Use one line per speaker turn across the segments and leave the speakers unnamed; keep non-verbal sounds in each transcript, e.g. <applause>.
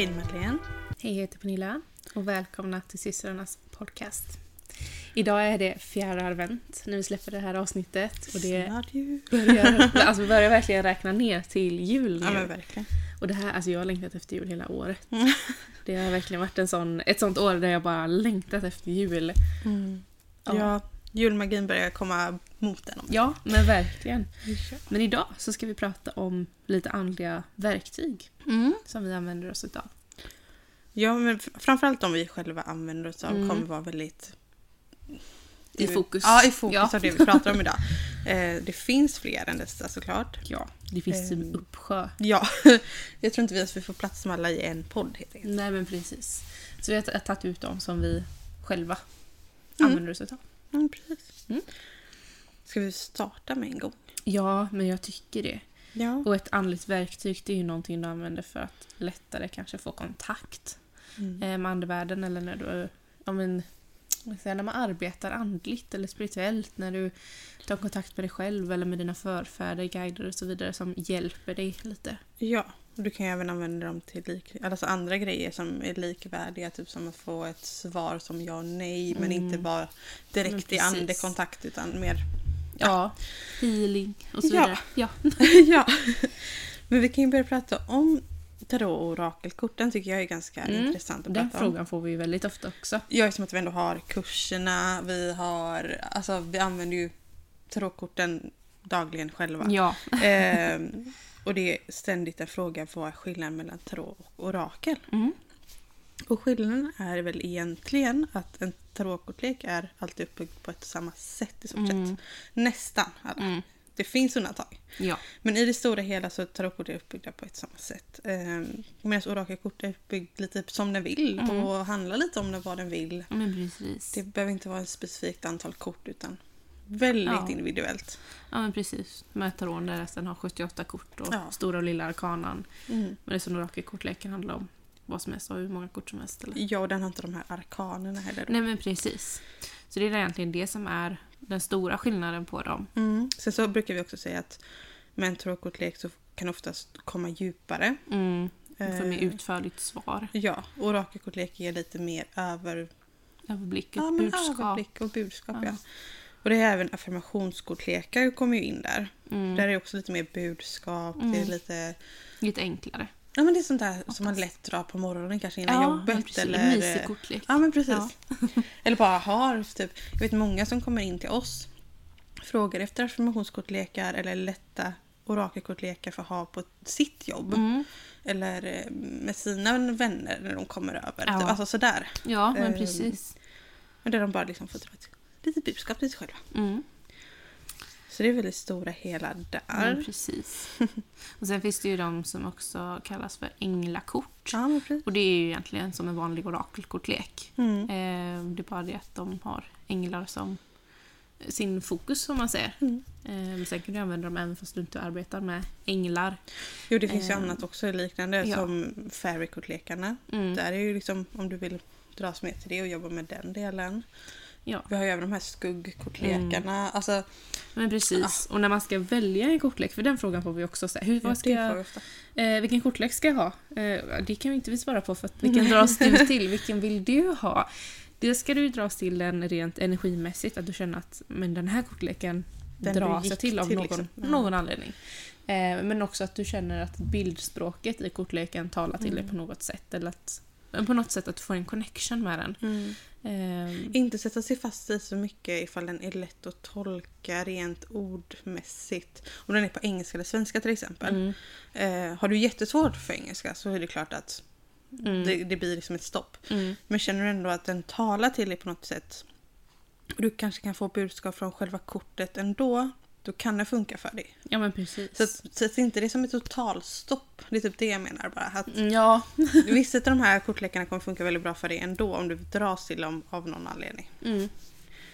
Hej Madeleine.
Hej, jag heter Pernilla och välkomna till systrarnas podcast. Idag är det fjärde advent när vi släpper det här avsnittet och det börjar, alltså vi börjar verkligen räkna ner till jul nu.
Ja verkligen.
och det här, alltså jag har längtat efter jul hela året.
Mm. <laughs>
Det har verkligen varit en sån, ett sånt år där jag bara längtat efter jul.
Mm.
Ja.
Ja. julmagin börjar komma mot en.
Ja, men verkligen. Men idag så ska vi prata om lite andliga verktyg
Mm.
som vi använder oss utav.
ja men framförallt de vi själva använder oss av
Mm.
kommer vara väldigt...
I fokus.
Ja, i fokus
Ja.
av det vi pratar om idag. <laughs> Eh, det finns fler än dessa såklart.
Ja, det finns
Ehm.
en uppsjö.
Ja, <laughs> jag tror inte vi ens vi får plats med alla i en podd helt enkelt.
Nej men precis. Så vi har tagit ut dem som vi själva
Mm.
använder oss utav.
Mm, precis.
Mm.
Ska vi starta med en gång?
Ja, men jag tycker det.
Ja.
Och ett andligt verktyg det är ju någonting du använder för att lättare kanske få kontakt
Mm.
eh, med andevärlden eller när du ja, men, när man arbetar andligt eller spirituellt, när du tar kontakt med dig själv eller med dina förfäder, guider och så vidare som hjälper dig lite.
Ja, och du kan ju även använda dem till lik, alltså andra grejer som är likvärdiga. Typ som att få ett svar som ja och nej. Men
Mm.
inte bara
Men
direkt i
precis.
andekontakt utan mer...
Ja, healing och så
Ja.
vidare. Ja. <laughs>
ja. <laughs> Men vi kan ju börja prata om tarot och orakelkorten tycker jag är ganska
Mm,
intressant att
Den
prata om.
frågan får vi ju väldigt ofta också.
Ja, eftersom att vi ändå har kurserna, vi har... Alltså vi använder ju tarotkorten dagligen själva.
Ja. <laughs>
Ehm, och det är ständigt en fråga vad är skillnaden mellan tarot och orakel?
Mm.
Och skillnaden är väl egentligen att en tarotkortlek är alltid uppbyggd på ett samma sätt i stort
Mm.
sett. Nästan alla.
Mm.
Det finns undantag.
Ja.
Men i det stora hela så är tarotkort uppbyggda på ett samma sätt. Ehm, Medan orakelkort är uppbyggt lite som den vill
Mm.
och handlar lite om vad den vill. Det behöver inte vara ett specifikt antal kort utan väldigt
Ja.
individuellt.
Ja men precis. Med taron där resten har 78 kort och
Ja.
stora och lilla arkanan.
Mm.
Men det är som orakelkortleken handlar om vad som helst och hur många kort som helst. Eller?
Ja, och den har inte de här arkanerna heller. då.
Nej men precis. Så det är egentligen det som är den stora skillnaden på dem.
Mm. Sen så brukar vi också säga att med en tarotkortlek så kan oftast komma djupare.
Mm. För mer
Eh,
utförligt svar.
Ja, orakelkortlek ger lite mer över,
Överblick och
ja,
budskap.
överblick och budskap. Ja.
Ja.
Och det är även affirmationskortlekar kommer ju in där.
Mm.
Där är det också lite mer budskap. Det är
Mm.
lite...
Lite enklare.
Ja men det är sånt där som man lätt drar på morgonen kanske innan
men
jobbet.
precis.
Eller,
mysig kortlek.
Ja men precis.
Ja. <laughs>
eller bara har typ. Jag vet många som kommer in till oss. Frågar efter affirmationskortlekar eller lätta orakelkortlekar för att ha på sitt jobb.
Mm.
Eller eh, med sina vänner när de kommer över.
Ja.
Typ, Alltså sådär.
Ja men
Ehm,
precis.
Men där de bara liksom får dra ett litet budskap till sig själva.
Mm.
Så det är väldigt stora hela där.
Men precis. <laughs> Och sen finns det ju de som också kallas för änglakort.
Ja.
Och det är ju egentligen som en vanlig orakelkortlek.
Mm.
Eh, det är bara det att de har änglar som sin fokus som man säger.
Mm.
Eh, men sen kan du använda dem även fast du inte arbetar med änglar.
Jo, det finns ju
Ehm,
annat också liknande
ja.
som fairykortlekarna.
Mm.
Där är ju liksom om du vill dras med till det och jobba med den delen.
Ja,
Vi har ju även de här skuggkortlekarna. Alltså,
men precis. Och när man ska välja en kortlek, för den frågan får vi också säga. Hur, vad ska jag, eh, vilken kortlek ska jag ha? Eh, det kan vi inte vi svara på för att vilken dras du <laughs> till? Vilken vill du ha? Det ska du dras till den rent energimässigt, att du känner att men den här kortleken
Den
dras jag till av
till,
någon,
liksom. Ja.
någon anledning. Eh, men också att du känner att bildspråket i kortleken talar till dig
Mm.
på något sätt. Eller att, men på något sätt att får en connection med den.
Mm.
Eh,
Inte sätta sig fast i så mycket ifall den är lätt att tolka rent ordmässigt. Om den är på engelska eller svenska till exempel.
mm,
Eh, har du jättesvårt för engelska så är det klart att
mm,
det, det blir liksom ett stopp.
mm,
Men känner du ändå att den talar till dig på något sätt du kanske kan få budskap från själva kortet ändå, då kan det funka för dig.
ja men precis.
Så att- sätt inte det som ett totalstopp. Det är typ det jag menar bara. Att
Mm, ja. <laughs>
vissa av de här kortlekarna kommer funka väldigt bra för dig ändå om du dras till dem av någon anledning.
Mm.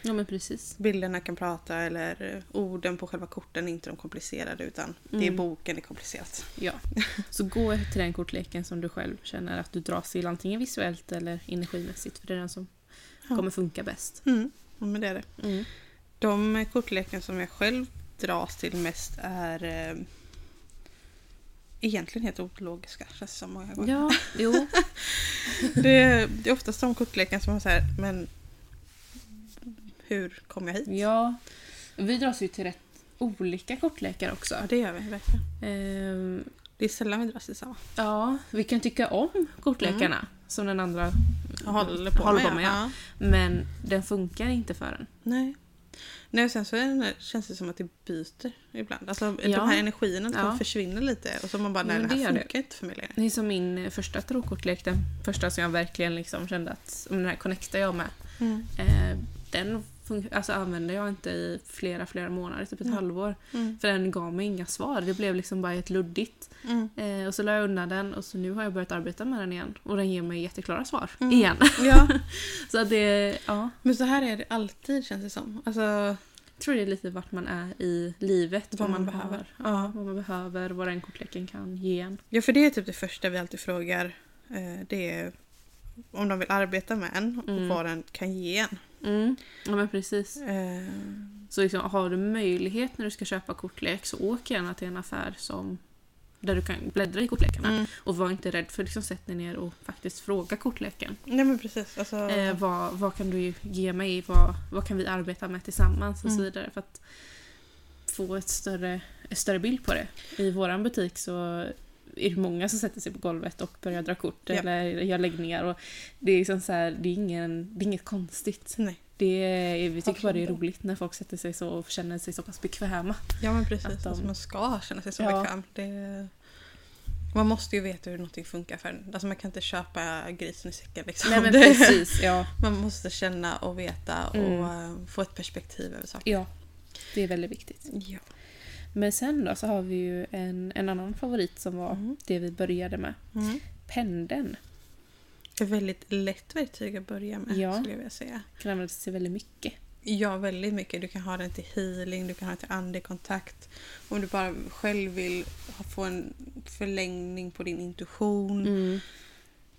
Ja men precis.
Bilderna kan prata eller eh, orden på själva korten är inte de komplicerade utan det är
Mm.
boken är komplicerat.
Ja. Så gå till den kortleken som du själv känner att du dras till antingen visuellt eller energimässigt. För det är den som
Ja.
kommer funka bäst.
Mm. Ja, men det är det.
Mm.
De kortleken som jag själv dras till mest är... Eh, egentligen helt ologiska känns det som många gånger.
Ja, jo. <laughs>
Det, är- det är oftast de kortleken som man säger men hur kom jag hit?
ja. Vi dras ju till rätt olika kortlekar också.
Ja, det gör vi verkligen.
Ehm,
Det är sällan vi dras till samma.
ja, vi kan tycka om kortlekarna som den andra
Håller på
håller
med,
på med.
ja.
Ja. Men den funkar inte för en.
Nej. Nej, sen så det, känns det som att det byter ibland. Alltså
Ja.
de här energierna
Ja.
försvinner lite och så man bara, nej det här
gör det.
funkar inte för mig längre.
Det är som min eh, första tarotkortlek, den första som jag verkligen liksom kände att om den här connectar jag med.
Mm.
Eh, den alltså, använde jag inte i flera, flera månader, typ ett
Mm.
halvår.
Mm.
För den gav mig inga svar. Det blev liksom bara helt luddigt.
Mm.
Eh, och så la jag undan den och så nu har jag börjat arbeta med den igen. Och den ger mig jätteklara svar.
Mm.
Igen.
Ja, <laughs>
så att det, ja.
men så här är det alltid känns det som. Alltså,
Jag tror det är lite vart man är i livet.
Vad man
har.
behöver.
Ja, vad man behöver, vad den kortleken kan ge en.
ja, för det är typ det första vi alltid frågar. Eh, det är om de vill arbeta med en och
Mm.
vad den kan ge en.
Mm. Ja men precis.
Eh,
Så liksom, har du möjlighet när du ska köpa kortlek så åk gärna till en affär som där du kan bläddra i kortlekarna.
mm.
Och var inte rädd för att liksom, sätt dig ner och faktiskt fråga kortleken.
Nej men precis. Alltså,
Eh, vad, vad kan du ge mig? Vad, vad kan vi arbeta med tillsammans? Och så
Mm.
vidare. För att få ett större, en större bild på det. I våran butik så är det många som sätter sig på golvet och börjar dra kort
Ja.
eller gör läggningar. Och det, är liksom så här, det, är ingen, det är inget konstigt.
Nej.
Det är, vi tycker bara det är roligt när folk sätter sig så och känner sig så pass bekväma.
Ja men precis.
Att de-
Alltså, man ska känna sig så
Ja.
bekväm. Det... Man måste ju veta hur någonting funkar för. Alltså man kan inte köpa grisen i säcken liksom.
Nej men <laughs> precis, ja.
Man måste känna och veta och
Mm.
eh, få ett perspektiv över saker.
ja. Det är väldigt viktigt.
Ja.
Men sen då så har vi ju en, en annan favorit som var
Mm.
det vi började med.
Mm.
Pendeln.
Ett väldigt lätt verktyg att börja med
Ja.
skulle jag vilja säga.
kan användas till väldigt mycket.
Ja, väldigt mycket. Du kan ha den till healing, du kan ha den till andlig-kontakt. Om du bara själv vill få en förlängning på din intuition.
Mm.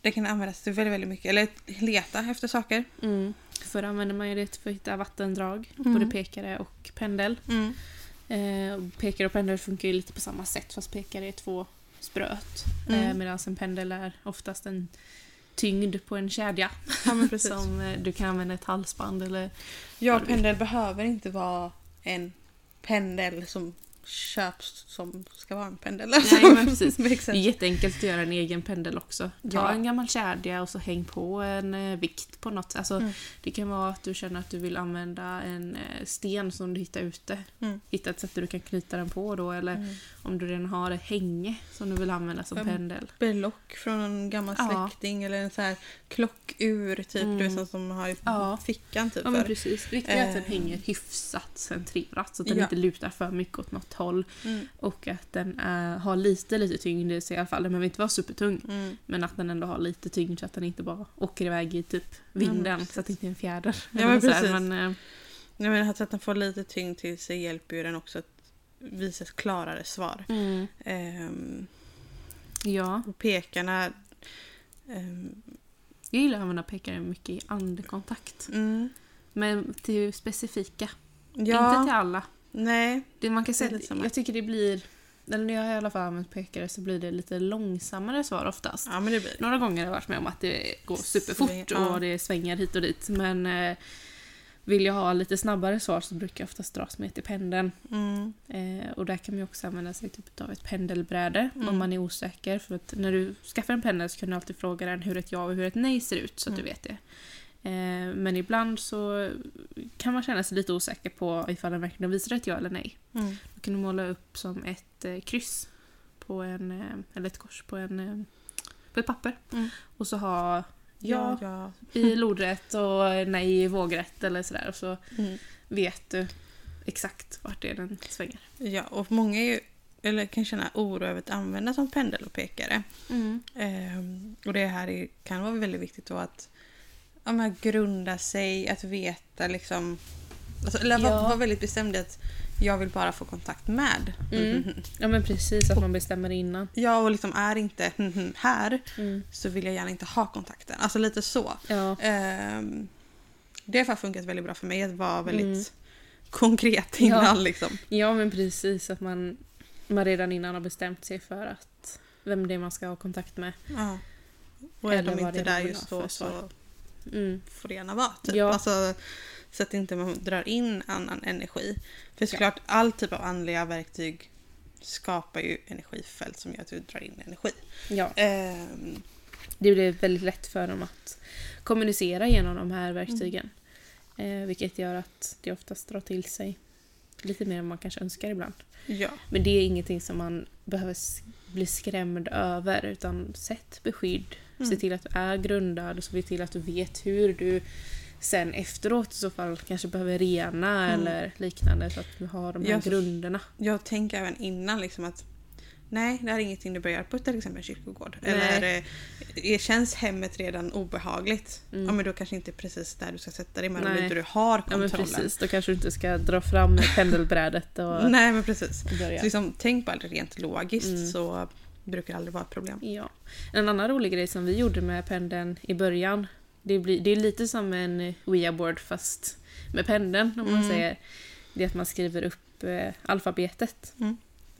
Det kan användas till väldigt, väldigt mycket. Eller leta efter saker.
Mm. Förr använde man ju det för att hitta vattendrag,
Mm.
både pekare och pendel.
Mm.
Eh, och pekare och pendel funkar ju lite på samma sätt fast pekare är två spröt.
Mm.
Eh, Medan en pendel är oftast en tyngd på en kedja.
Ja. <laughs>
Som eh, du kan använda ett halsband eller...
Ja, pendel behöver inte vara en pendel som köps som ska vara en pendel.
Nej, men precis. <laughs> Det är jätteenkelt att göra en egen pendel också. Ta
Ja.
en gammal kedja och så häng på en eh, vikt på något. Alltså,
Mm.
Det kan vara att du känner att du vill använda en eh, sten som du hittar ute.
Mm.
Hitta ett sätt där du kan knyta den på då. Eller
Mm.
om du redan har ett hänge som du vill använda som
Mm.
pendel.
Berlock från en gammal
Ja.
släkting eller en så här klockur typ.
Mm.
Du vet sån som har i
Ja.
fickan typ.
Ja men precis. Det viktiga är att den
Eh.
hänger hyfsat centrerat så att den inte lutar för mycket åt något håll.
Mm.
Och att den är, har lite lite tyngd så i alla fall. Den behöver inte vara supertung.
Mm.
Men att den ändå har lite tyngd så att den inte bara åker iväg i typ vinden
precis.
så att det inte är en fjäder.
Ja, men <laughs>
så här,
precis.
Men, eh,
Jag menar att den får lite tyngd till sig hjälper ju den också att visa ett klarare svar.
mm,
Ehm,
ja,
och pekarna... ehm,
jag gillar att använda pekare mycket i andekontakt.
mm,
Men till specifika.
ja,
Inte till alla.
Nej.
Det man kan säga,
lite samma.
jag tycker det blir, eller när jag i alla fall använt pekare så blir det lite långsammare svar oftast.
Ja men det blir.
Några gånger har jag varit med om att det går superfort
Sväng- ja.
och det svänger hit och dit. Men eh, vill jag ha lite snabbare svar så brukar jag oftast dras med till pendeln.
Mm,
Eh, och där kan man också använda sig typ av ett pendelbräde
Mm.
om man är osäker. För att när du skaffar en pendel så kan du alltid fråga den hur ett ja och hur ett nej ser ut så att
Mm.
du vet det. Eh, men ibland så kan man känna sig lite osäker på ifall den verkligen visar ett ja eller nej.
mm,
Då kan du måla upp som ett eh, kryss på en, eh, eller ett kors på, en, på ett papper.
Mm.
Och så ha ja,
ja.
i lodrätt och nej i vågrätt eller sådär. Och så
Mm.
vet du exakt vart det är den svänger.
ja, och många är ju, eller kan känna oro över att använda som pendel och pekare. Ehm, och det här är, kan vara väldigt viktigt då att ja, men, grunda sig, att veta liksom... Alltså, eller
Ja.
vara väldigt bestämd i att jag vill bara få kontakt med.
Mm. Ja men precis, att man bestämmer innan.
Ja, och liksom är inte <laughs> här så vill jag gärna inte ha kontakten. Alltså lite så.
Ja.
Ehm, det har funkat väldigt bra för mig att vara väldigt
Mm.
konkret innan.
Ja.
Liksom.
ja men precis, att man man redan innan har bestämt sig för att vem det är man ska ha kontakt med.
Ja. Och är
Eller
de inte där just då
svar.
så
Mm.
gärna vara. Typ.
Ja.
Alltså, så att inte man drar in annan energi. För såklart, all typ av andliga verktyg skapar ju energifält som gör att du drar in energi.
Ja,
Ehm,
det blir väldigt lätt för dem att kommunicera genom de här verktygen. Eh, vilket gör att det oftast drar till sig lite mer än man kanske önskar ibland.
ja.
Men det är ingenting som man behöver bli skrämd över utan sätt beskydd.
Mm.
Se till att du är grundad och se till att du vet hur du sen efteråt i så fall kanske behöver rena
Mm.
eller liknande så att du har de här
Ja, så-
grunderna.
Jag tänker även innan liksom att nej, det här är ingenting du bör göra på till exempel en kyrkogård.
Nej.
Eller eh, känns hemmet redan obehagligt,
Mm.
ja men då kanske inte precis där du ska sätta dig men om inte du har
Ja men
kontrollen.
precis, då kanske du inte ska dra fram pendelbrädet och <laughs>
Nej men precis.
börja.
Så liksom, tänk bara rent logiskt
Mm.
så brukar det aldrig vara ett problem.
Ja. En annan rolig grej som vi gjorde med pendeln i början, det, blir, det är lite som en Ouija-board fast med pendeln om man
Mm.
säger. Det är att man skriver upp eh, alfabetet.
Mm.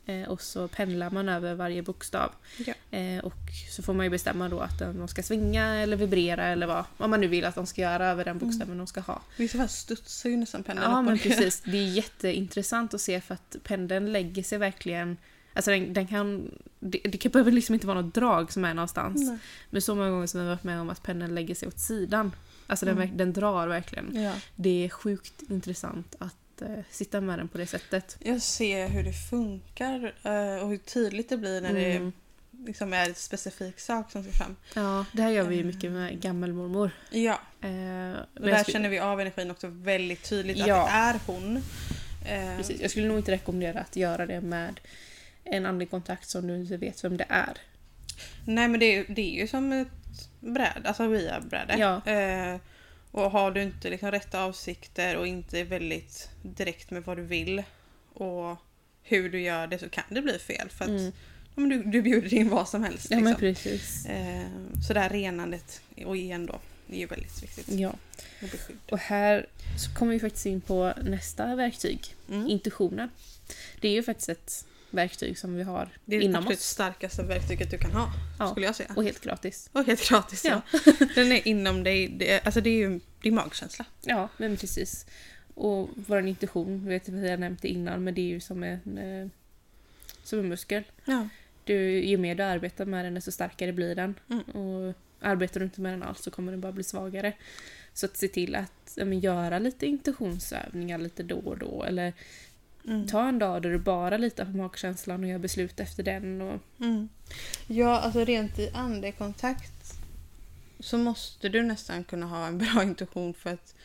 Eh, och så pendlar man över varje bokstav.
Ja.
Eh, och så får man ju bestämma då att den ska svinga eller vibrera eller vad, vad man nu vill att de ska göra över den bokstaven de ska ha.
Vissa fall studsar ju nästan pendeln
Ja men precis, det är <laughs> jätteintressant att se för att pendeln lägger sig verkligen Alltså den, den kan... Det, det behöver liksom inte vara något drag som är någonstans.
Nej.
Men så många gånger som jag har varit med om att pendeln lägger sig åt sidan. Alltså den,
Mm.
verk- den drar verkligen.
Ja.
Det är sjukt intressant att eh, sitta med den på det sättet.
Jag ser hur det funkar eh, och hur tydligt det blir när
Mm.
det liksom är en specifik sak som ska fram.
Ja, det här gör vi ju mycket med gammelmormor.
Ja,
Eh,
och där
skulle-
känner vi av energin också väldigt tydligt
Ja.
att det är hon. Eh,
Precis. Jag skulle nog inte rekommendera att göra det med en andlig kontakt som du inte vet vem det är.
Nej men det är, det är ju som ett bräd, alltså via-bräde.
Ja.
Och har du inte liksom rätta avsikter och inte är väldigt direkt med vad du vill och hur du gör det så kan det bli fel. För att
Mm.
ja, du, du bjuder in vad som helst.
Ja
liksom.
precis.
eh, så det här renandet, och igen då, är ju väldigt viktigt.
Ja.
Och.
Och här så kommer vi faktiskt in på nästa verktyg.
Mm.
Intuitionen. Det är ju faktiskt ett verktyg som vi har
Det är det
inom
absolut
oss.
starkaste verktyget du kan ha,
Ja.
skulle jag säga.
Och helt gratis.
Och helt gratis. Ja.
Ja. <laughs>
Den är inom dig, det, alltså det är ju är magkänsla.
Ja, men precis. Och vår intuition, jag vet inte vad jag nämnt det innan, men det är ju som en, eh, som en muskel.
Ja.
Du, ju mer du arbetar med den, desto starkare blir den.
Mm.
Och arbetar du inte med den alls så kommer den bara bli svagare. Så att se till att ja, men, göra lite intuitionsövningar lite då och då. Eller
Mm.
ta en dag där du bara litar på magkänslan och gör beslut efter den. Och,
Mm. Ja, alltså rent i andekontakt så måste du nästan kunna ha en bra <laughs> intuition för att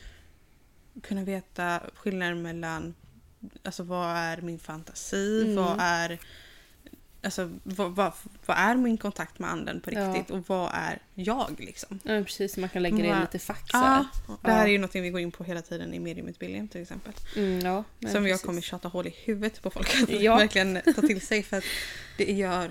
kunna veta skillnaden mellan alltså vad är min fantasi,
Mm.
vad är Alltså vad, vad, vad är min kontakt med anden på
Ja.
riktigt och vad är jag liksom?
ja, precis, man kan lägga det i lite fack.
Ja, det här
Ja.
är ju något vi går in på hela tiden i mediumutbildningen till exempel.
Mm, ja,
som jag
precis.
kommer tjata hål i huvudet på folk att
Ja. <laughs>
verkligen ta till sig för att det gör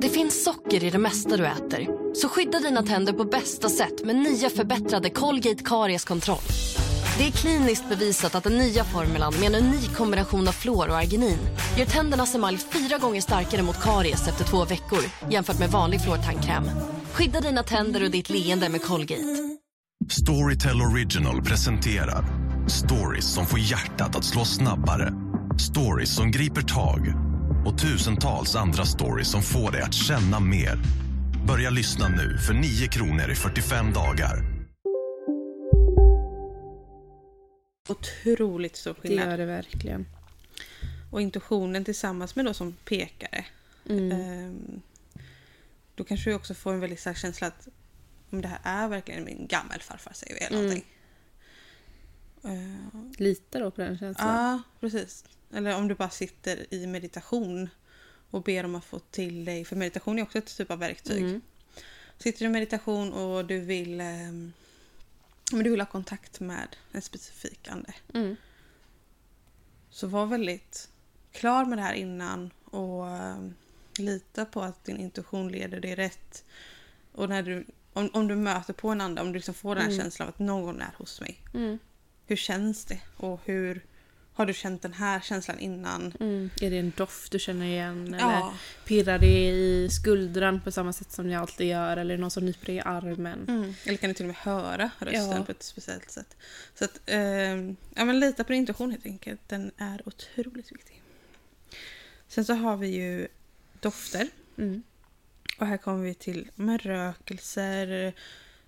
Det finns socker i det mesta du äter. Så skydda dina tänder på bästa sätt med nya förbättrade Colgate Karies-kontroll. Det är kliniskt bevisat att den nya formulan med en unik kombination av fluor och arginin gör tändernas emalj fyra gånger starkare mot karies efter två veckor jämfört med vanlig fluortandkräm. Skydda dina tänder och ditt leende med Colgate.
Storytel Original presenterar stories som får hjärtat att slå snabbare. Stories som griper tag och tusentals andra stories som får dig att känna mer. Börja lyssna nu för 9 kronor i 45 dagar.
otroligt stor
Det
skillnad.
gör det verkligen.
Och intuitionen tillsammans med då som pekare.
Mm.
ehm, då kanske du också får en väldigt stark känsla att om det här är verkligen min gammelfarfar säger vi eller
Mm.
någonting. Eh,
lita då på den känslan.
Ja, precis. Eller om du bara sitter i meditation och ber om att få till dig, för meditation är också ett typ av verktyg.
Mm.
Sitter du i meditation och du vill, men du vill ha kontakt med en specifik ande.
Mm.
Så var väldigt klar med det här innan och eh, lita på att din intuition leder dig rätt. Och när du, om, om du möter på en ande, om du liksom får den här
Mm.
känslan av att någon är hos mig.
Mm.
Hur känns det? Och hur har du känt den här känslan innan?
Mm. Är det en doft du känner igen? Eller
Ja.
pirrar det i skuldran på samma sätt som jag alltid gör? Eller är det någon som nyper dig i armen?
Mm. Eller kan du till och med höra rösten
Ja.
på ett speciellt sätt. Så att, eh, ja, men lita på din intuition helt enkelt. Den är otroligt viktig. Sen så har vi ju dofter.
Mm.
Och här kommer vi till med rökelser.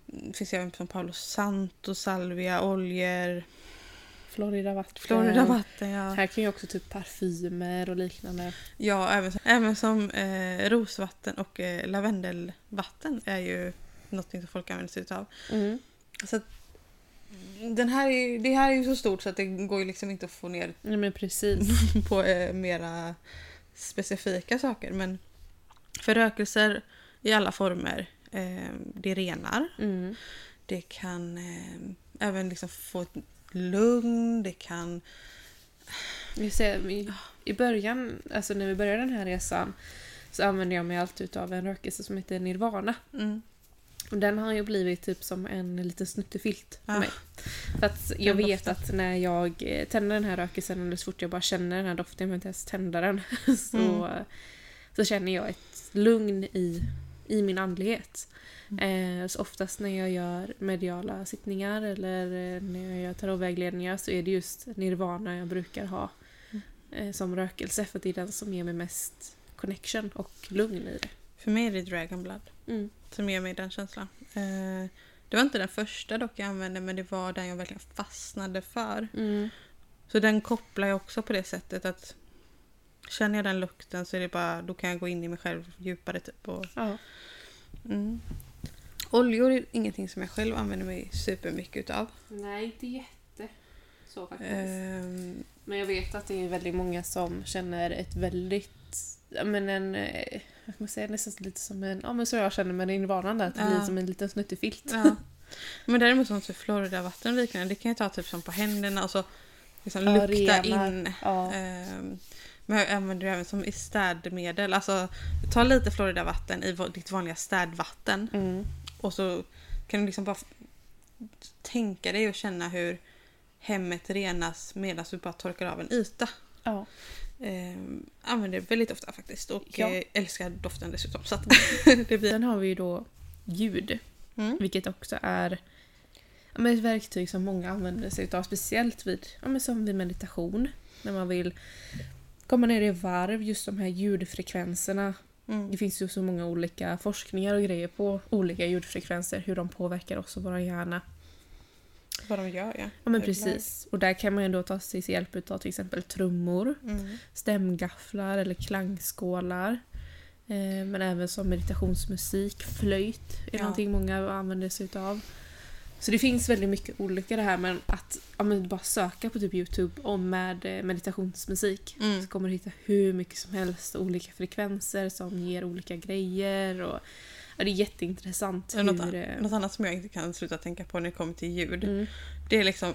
Det finns även som Paolo Santo, salvia, oljor,
Florida vatten.
Florida vatten. Ja,
Här kan ju också typ parfymer och liknande.
ja även, även som eh, rosvatten och eh, lavendelvatten är ju någonting som folk använder sig utav.
Mm.
Så att, den här är, det här är ju så stort så att det går ju liksom inte att få ner
Ja men precis. <laughs>
på eh, mera specifika saker. Men för rökelser i alla former, eh, det renar.
Mm.
Det kan eh, även liksom få ett lugn, det kan...
Ser, i, I början, alltså när vi började den här resan så använde jag mig alltid av en rökelse som heter Nirvana.
Mm,
Och den har ju blivit typ som en liten snuttefilt för
Ja.
mig. För att jag
Den
vet
doften.
att när jag eh, tänder den här rökelsen eller så fort jag bara känner den här doften, jag behöver inte ens tända den, <laughs> så,
Mm.
så känner jag ett lugn i, i min andlighet.
Mm.
Eh, så oftast när jag gör mediala sittningar eller eh, när jag gör tarotvägledningar så är det just nirvana jag brukar ha
Mm.
eh, som rökelse för det är den som ger mig mest connection och lugn i det.
för mig är det Dragon Blood
Mm.
som ger mig den känslan. Det var inte den första dock jag använde men det var den jag verkligen fastnade för.
Mm.
Så den kopplar jag också på det sättet att känner jag den lukten så är det bara, då kan jag gå in i mig själv djupare typ. Och,
Ja.
mm. Oljor är ingenting som jag själv använder mig supermycket utav.
Nej, inte jätte så faktiskt.
Ehm,
Men jag vet att det är väldigt många som känner ett väldigt, men en, eh, vad kan man säga, nästan lite som en, ja men så jag känner med nirvanan där, att det
Ja.
blir som en liten snuttefilt.
ja. Men däremot som typ Florida-vatten och liknande, det kan jag ta typ som på händerna och så liksom
Ja,
lukta
renar.
in.
Ja.
Ehm, men jag använder det även som i städmedel. Alltså ta lite Florida-vatten i ditt vanliga städvatten
Mm.
och så kan du liksom bara tänka dig och känna hur hemmet renas medan du bara torkar av en yta.
Ja.
Ehm, använder det väldigt ofta faktiskt och
Ja.
eh, älskar doften dessutom. Så <laughs> det blir...
Sen har vi ju då ljud,
Mm.
vilket också är ja, ett verktyg som många använder sig av, speciellt vid, ja, men som vid meditation. När man vill komma ner i varv, just de här ljudfrekvenserna.
Mm.
Det finns ju så många olika forskningar och grejer på olika ljudfrekvenser, hur de påverkar oss och vår hjärna.
Vad de gör ja.
Ja men precis. Och där kan man ju då ta sig hjälp av till exempel trummor,
Mm.
stämgafflar eller klangskålar. Eh, men även som meditationsmusik, flöjt är
Ja.
någonting många använder sig av. Så det finns väldigt mycket olika det här men att ja, men bara söka på typ Youtube om med eh, meditationsmusik
Mm.
så kommer du hitta hur mycket som helst olika frekvenser som ger olika grejer. Och, ja, det är jätteintressant
Något,
hur... eh,
något annat som jag inte kan sluta tänka på när det kommer till ljud.
Mm.
Det är liksom...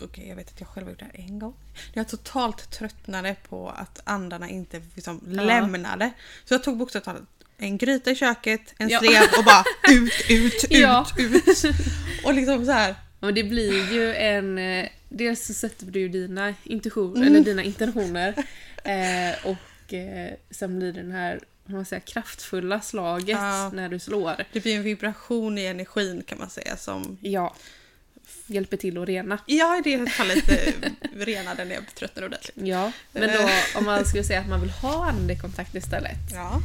Okej, jag vet att jag själv har gjort det här en gång. Jag totalt tröttnade på att andarna inte liksom
Ja.
lämnade. Så jag tog bokstavligt talat en gryta i köket, en
Ja.
slev och bara <laughs> ut, ut, ut,
Ja.
ut. Och liksom så här.
Ja, men det blir ju en... eh, Dels så sätter du ju dina intuitioner,
Mm.
eller dina intentioner. Eh, och eh, sen blir det den här man säger, kraftfulla slaget
Ja.
när du slår.
Det blir en vibration i energin kan man säga som...
Ja. Hjälper till att rena.
Jag i det fallet eh, renade när jag tröttnade ordentligt.
Ja. Men då om man skulle säga att man vill ha andekontakt istället.
Ja.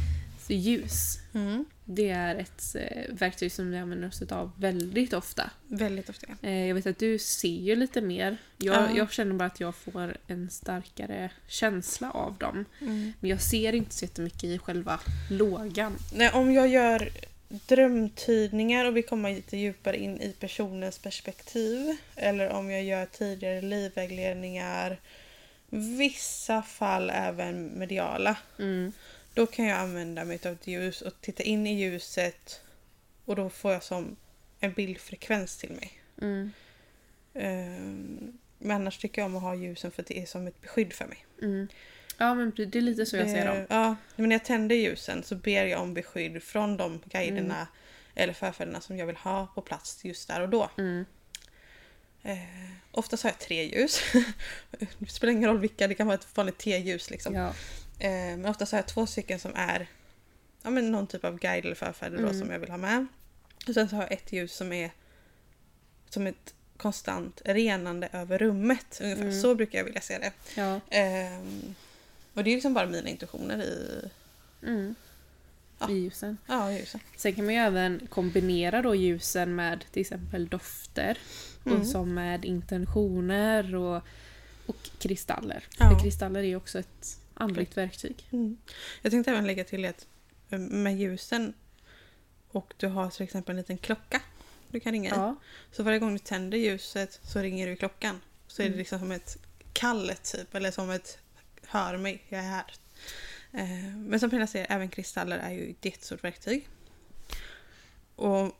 Så ljus.
Mm.
Det är ett eh, verktyg som vi använder oss av väldigt ofta.
Väldigt ofta. ja.
Eh, Jag vet att du ser ju lite mer. Jag,
Ja.
jag känner bara att jag får en starkare känsla av dem.
Mm.
Men jag ser inte så jättemycket i själva lågan.
Nej, om jag gör drömtydningar och vi kommer lite djupare in i personens perspektiv. Eller om jag gör tidigare livvägledningar. Vissa fall även mediala.
Mm.
Då kan jag använda mig av ett ljus och titta in i ljuset och då får jag som en bildfrekvens till mig.
Mm.
Ehm, men annars tycker jag om att ha ljusen för att det är som ett beskydd för mig.
Mm. Ja men det är lite så jag ser dem.
Eh, Ja, men när jag tänder ljusen så ber jag om beskydd från de guiderna
Mm.
eller förfäderna som jag vill ha på plats just där och då.
Mm.
Eh, oftast har jag tre ljus. <laughs> det spelar ingen roll vilka, det kan vara ett vanligt T-ljus liksom.
Ja.
Eh, men oftast har jag två stycken som är ja, men någon typ av guide eller förfäder då,
Mm.
som jag vill ha med. Och sen så har jag ett ljus som är som ett konstant renande över rummet. Ungefär
Mm.
så brukar jag vilja se det.
ja.
Ehm, och det är liksom bara mina intuitioner i
Mm.
Ja.
I ljusen.
ja, ljusen.
Sen kan man ju även kombinera då ljusen med till exempel dofter.
Mm.
Och som med intentioner och, och kristaller.
Ja.
För kristaller är ju också ett andligt verktyg.
Mm. Jag tänkte även lägga till att eh, med ljusen och du har till exempel en liten klocka du kan ringa i.
Ja.
Så varje gång du tänder ljuset så ringer du i klockan. Så är det liksom som ett kall typ, eller som ett hör mig, jag är här. Eh, Men som Pernilla säger, även kristaller är ju ett jättestort verktyg. Och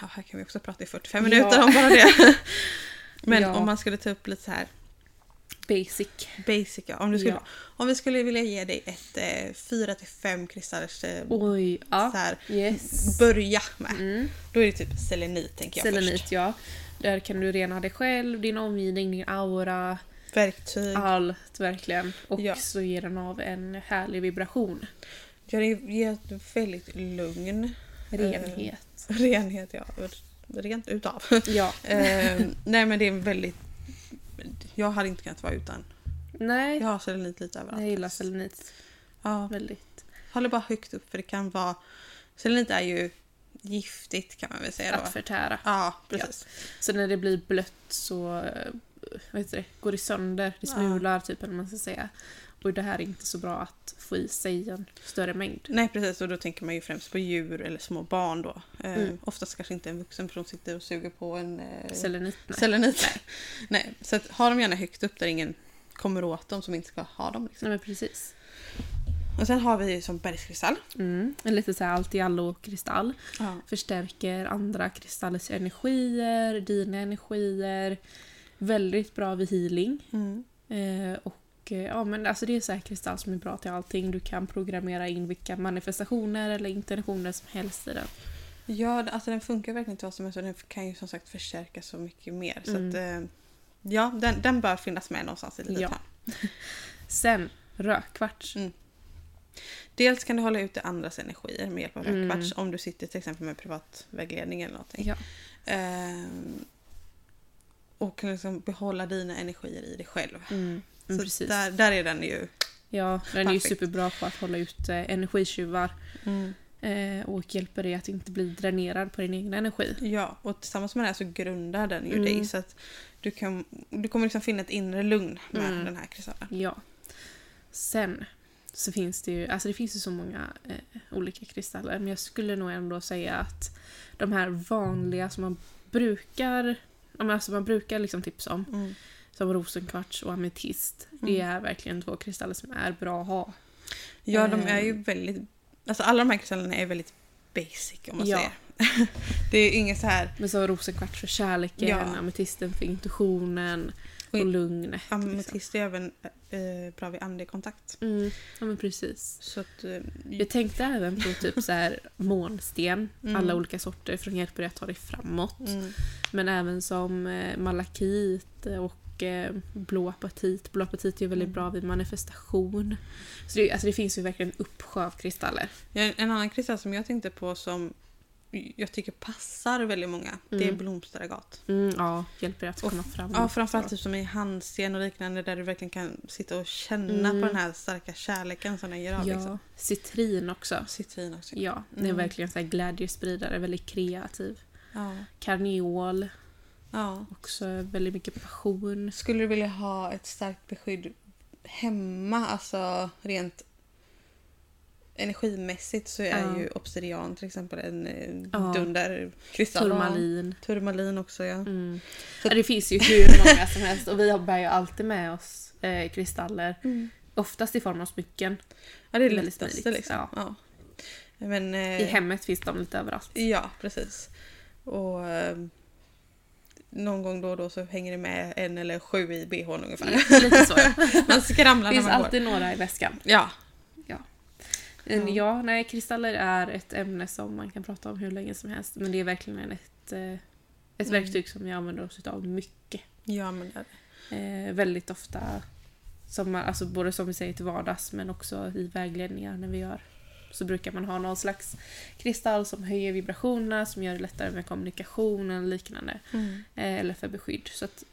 ja, här kan vi också prata i 45
Ja.
minuter om bara det. <laughs> Men
Ja.
om man skulle ta upp lite så här
Basic.
basic, ja. Om, du skulle,
Ja.
om vi skulle vilja ge dig ett eh, 4-5 kristallers eh,
Oj, ja.
så här,
Yes.
börja med.
Mm.
Då är det typ selenit tänker jag
Selenit,
först.
ja. Där kan du rena dig själv, din omgivning, din aura,
Verktyg.
allt verkligen. Och
Ja.
så ger den av en härlig vibration.
Ja, det ger ett väldigt lugn.
Renhet.
Eh, renhet, ja. Rent utav.
Ja. <laughs>
eh, nej men det är väldigt... Jag hade inte kunnat vara utan.
Nej,
Jag har selenit lite överallt.
jag gillar selenit
Ja,
väldigt.
håller bara högt upp för det kan vara... Selenit är ju giftigt kan man väl säga då.
Att förtära.
Ja, precis.
Så när det blir blött så eh, vad heter det, går det sönder, det
Ja.
smular typ eller man ska säga. Och det här är inte så bra att få i sig en större mängd.
Nej precis och då tänker man ju främst på djur eller små barn då. Eh,
Mm.
Oftast kanske inte en vuxen person sitter och suger på en eh,
Selenit, nej.
selenit. Nej. <laughs> nej. Så att, ha dem gärna högt upp där ingen kommer åt dem som inte ska ha dem. Liksom.
Nej men precis.
Och sen har vi som bergskristall.
Mm. En lite så här allt i allo kristall.
Ja.
Förstärker andra kristallers energier, dina energier. Väldigt bra vid healing.
Mm.
Eh, och eh, ja, men alltså det är så här kristall som är bra till allting. Du kan programmera in vilka manifestationer eller intentioner som helst i den.
Ja, alltså den funkar verkligen till vad som helst och den kan ju som sagt förstärka så mycket mer. Så
Mm.
att, eh, ja, den, den bör finnas med någonstans i ett litet
Ja. <laughs> Sen rökkvarts.
Mm. Dels kan du hålla ute andras energier med hjälp av
Mm.
om du sitter till exempel med privat vägledning eller någonting.
Ja.
Ehm, och kan liksom behålla dina energier i dig själv.
Mm. Mm,
Så där, där är den ju.
Ja, den är ju superbra på att hålla ut eh, energitjuvar eh, och hjälper dig att inte bli dränerad på din egen energi.
Ja, och tillsammans med det här så grundar den ju
Mm.
dig så att du, kan, du kommer liksom finna ett inre lugn med
Mm.
den här kristallen.
Ja. Sen så finns det ju, alltså det finns ju så många eh, olika kristaller men jag skulle nog ändå säga att de här vanliga som man brukar, alltså man brukar liksom tipsa om
Mm.
Som rosenkvarts och ametist. Det är verkligen två kristaller som är bra att ha.
Ja, de
Eh.
är ju väldigt... Alltså alla de här kristallerna är väldigt basic om man
Ja.
säger. <laughs> det är inget så här...
Men så rosenkvarts för kärleken,
Ja.
ametisten för intuitionen och, lugnet. liksom.
Ametist är även eh, bra vid andekontakt.
Mm, ja men precis.
Så att... Eh,
Jag tänkte även på typ så här månsten,
Mm.
alla olika sorter för de hjälper dig att ta dig framåt.
mm,
Men även som eh, malakit och eh, blå apatit. Blå apatit är väldigt
Mm.
bra vid manifestation. Så det, alltså det finns ju verkligen en uppsjö av kristaller.
Ja, En annan kristall som jag tänkte på som jag tycker passar väldigt många, det är
Mm.
blomsteragat.
Mm, ja, hjälper att
Och-
komma framåt.
Ja, framförallt typ som i handsten och liknande där du verkligen kan sitta och känna
Mm.
på den här starka kärleken som den ger av.
Ja,
Liksom.
citrin också.
Citrin också.
Ja, det är
Mm.
verkligen så här glädjespridare, väldigt kreativ.
Ja.
Karneol,
ja.
också väldigt mycket passion.
Skulle du vilja ha ett starkt beskydd hemma, alltså rent energimässigt så är
Ja.
ju obsidian till exempel en
Ja.
dunderkristall.
Turmalin.
Turmalin också ja.
Mm. Ja, det finns ju hur många som helst och vi bär ju alltid med oss eh, kristaller. Oftast i form av smycken.
Ja det är
Väldigt
lättaste liksom.
ja.
Ja. Men, eh,
I hemmet finns de lite överallt.
Ja, precis. Och eh, någon gång då och då så hänger det med en eller sju i bhn ungefär.
Lite så ja. <laughs>
Man skramlar
Det
när
finns
man
alltid några i väskan.
går. Ja.
Men Ja, nej, kristaller är ett ämne som man kan prata om hur länge som helst. Men det är verkligen ett, eh, ett verktyg som vi använder oss av mycket.
Ja, men det.
Eh, väldigt ofta. Som, alltså både som vi säger till vardags men också i vägledningar när vi gör. Så brukar man ha någon slags kristall som höjer vibrationerna, som gör det lättare med kommunikation eller liknande.
Mm.
Eh, eller för beskydd. Så att,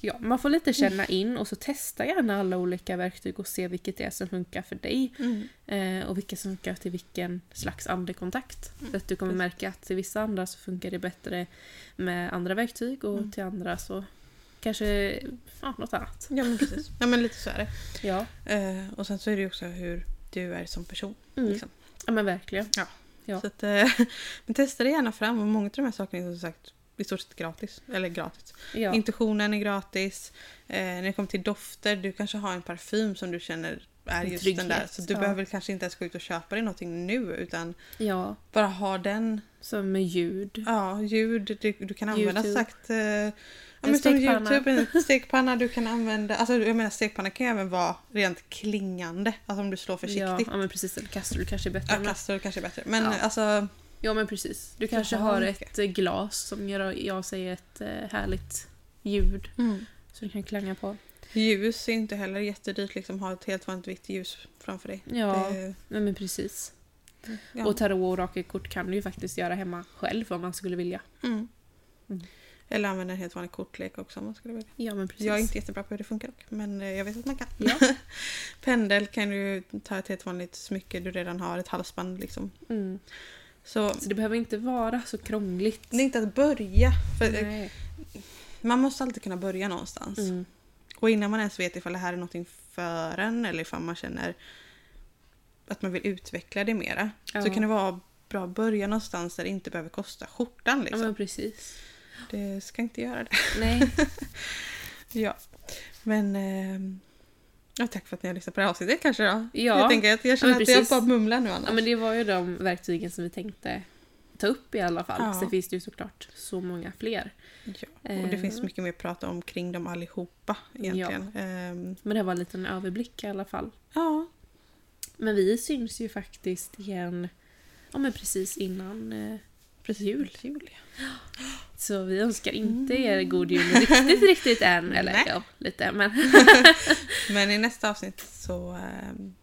ja, man får lite känna in och så testa gärna alla olika verktyg och se vilket det är som funkar för dig.
Mm.
Eh, och vilka som funkar till vilken slags andekontakt. För att du kommer märka att till vissa andra så funkar det bättre med andra verktyg och till andra så kanske ja, något annat.
Ja, men precis. Ja, men lite så är det.
Ja,
Eh, och sen så är det ju också hur du är som person.
Mm.
Liksom.
ja men verkligen. Ja.
Så att, eh, <laughs> men testa det gärna fram. Och många av de här sakerna är som sagt i stort sett gratis. Eller gratis.
Ja.
Intuitionen är gratis. Eh, när det kommer till dofter, du kanske har en parfym som du känner är just
trygghet,
den där. Så du
ja.
behöver kanske inte ens gå ut och köpa dig någonting nu utan
ja,
bara ha den.
som med ljud.
Ja, ljud. Du, du kan använda
YouTube.
sagt... Eh, ja,
En
men som
stekpanna.
Youtube, en stekpanna du kan använda. Alltså jag menar stekpanna kan ju även vara rent klingande. Alltså om du slår försiktigt.
ja men precis, eller kastrul kanske är bättre.
Ja, kastor kanske är bättre. Men
Ja.
alltså...
Ja men precis. Du kanske
har mycket.
ett eh, glas som gör av sig ett eh, härligt ljud. Så du kan klanga på.
Ljus är inte heller jättedyrt. Liksom, ha ett helt vanligt vitt ljus framför dig.
Ja,
Det,
men precis.
ja.
Och tarot och orakelkort kan du ju faktiskt göra hemma själv om man skulle vilja.
mm.
Mm.
Eller använda en helt vanlig kortlek också om man skulle vilja.
Ja men precis.
Jag är inte jättebra på hur det funkar dock, men eh, jag vet att man kan.
Ja. <laughs>
Pendel kan du ta ett helt vanligt smycke du redan har, ett halsband liksom.
Mm.
Så
Så det behöver inte vara så krångligt.
det är inte att börja. Eh,
Nej.
man måste alltid kunna börja någonstans.
Mm.
Och innan man ens vet ifall det här är någonting för en eller ifall man känner att man vill utveckla det mera.
Ja.
Så kan det vara bra att börja någonstans där det inte behöver kosta skjortan.
Ja
Liksom.
men precis.
Det ska inte göra det.
Nej. <laughs>
Ja. Men... ehm, ja, tack för att ni har lyssnat på det här avsnittet kanske då.
Ja.
Jag, tänker att jag känner
Ja,
att jag bara mumlar nu annars.
Ja men det var ju de verktygen som vi tänkte ta upp i alla fall.
Ja.
Sen finns det ju såklart så många fler.
Ja, och det
Eh.
finns mycket mer att prata om kring dem allihopa egentligen. Ja. Ehm,
Men det var en liten överblick i alla fall.
ja.
Men vi syns ju faktiskt igen ja, men precis innan eh,
Precis. Jul. jul ja.
Så vi önskar inte er god jul riktigt, riktigt än. <laughs> Eller
Nej.
ja, lite. Men <laughs>
Men i nästa avsnitt så... ehm,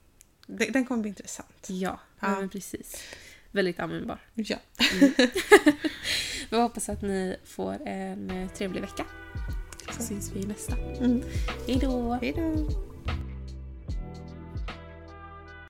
det, den kommer bli intressant.
ja,
Ja.
precis. Väldigt användbar.
Ja. <laughs>
Vi hoppas att ni får en eh, trevlig vecka. Så syns vi nästa.
Mm.
Hej då!
Hej då.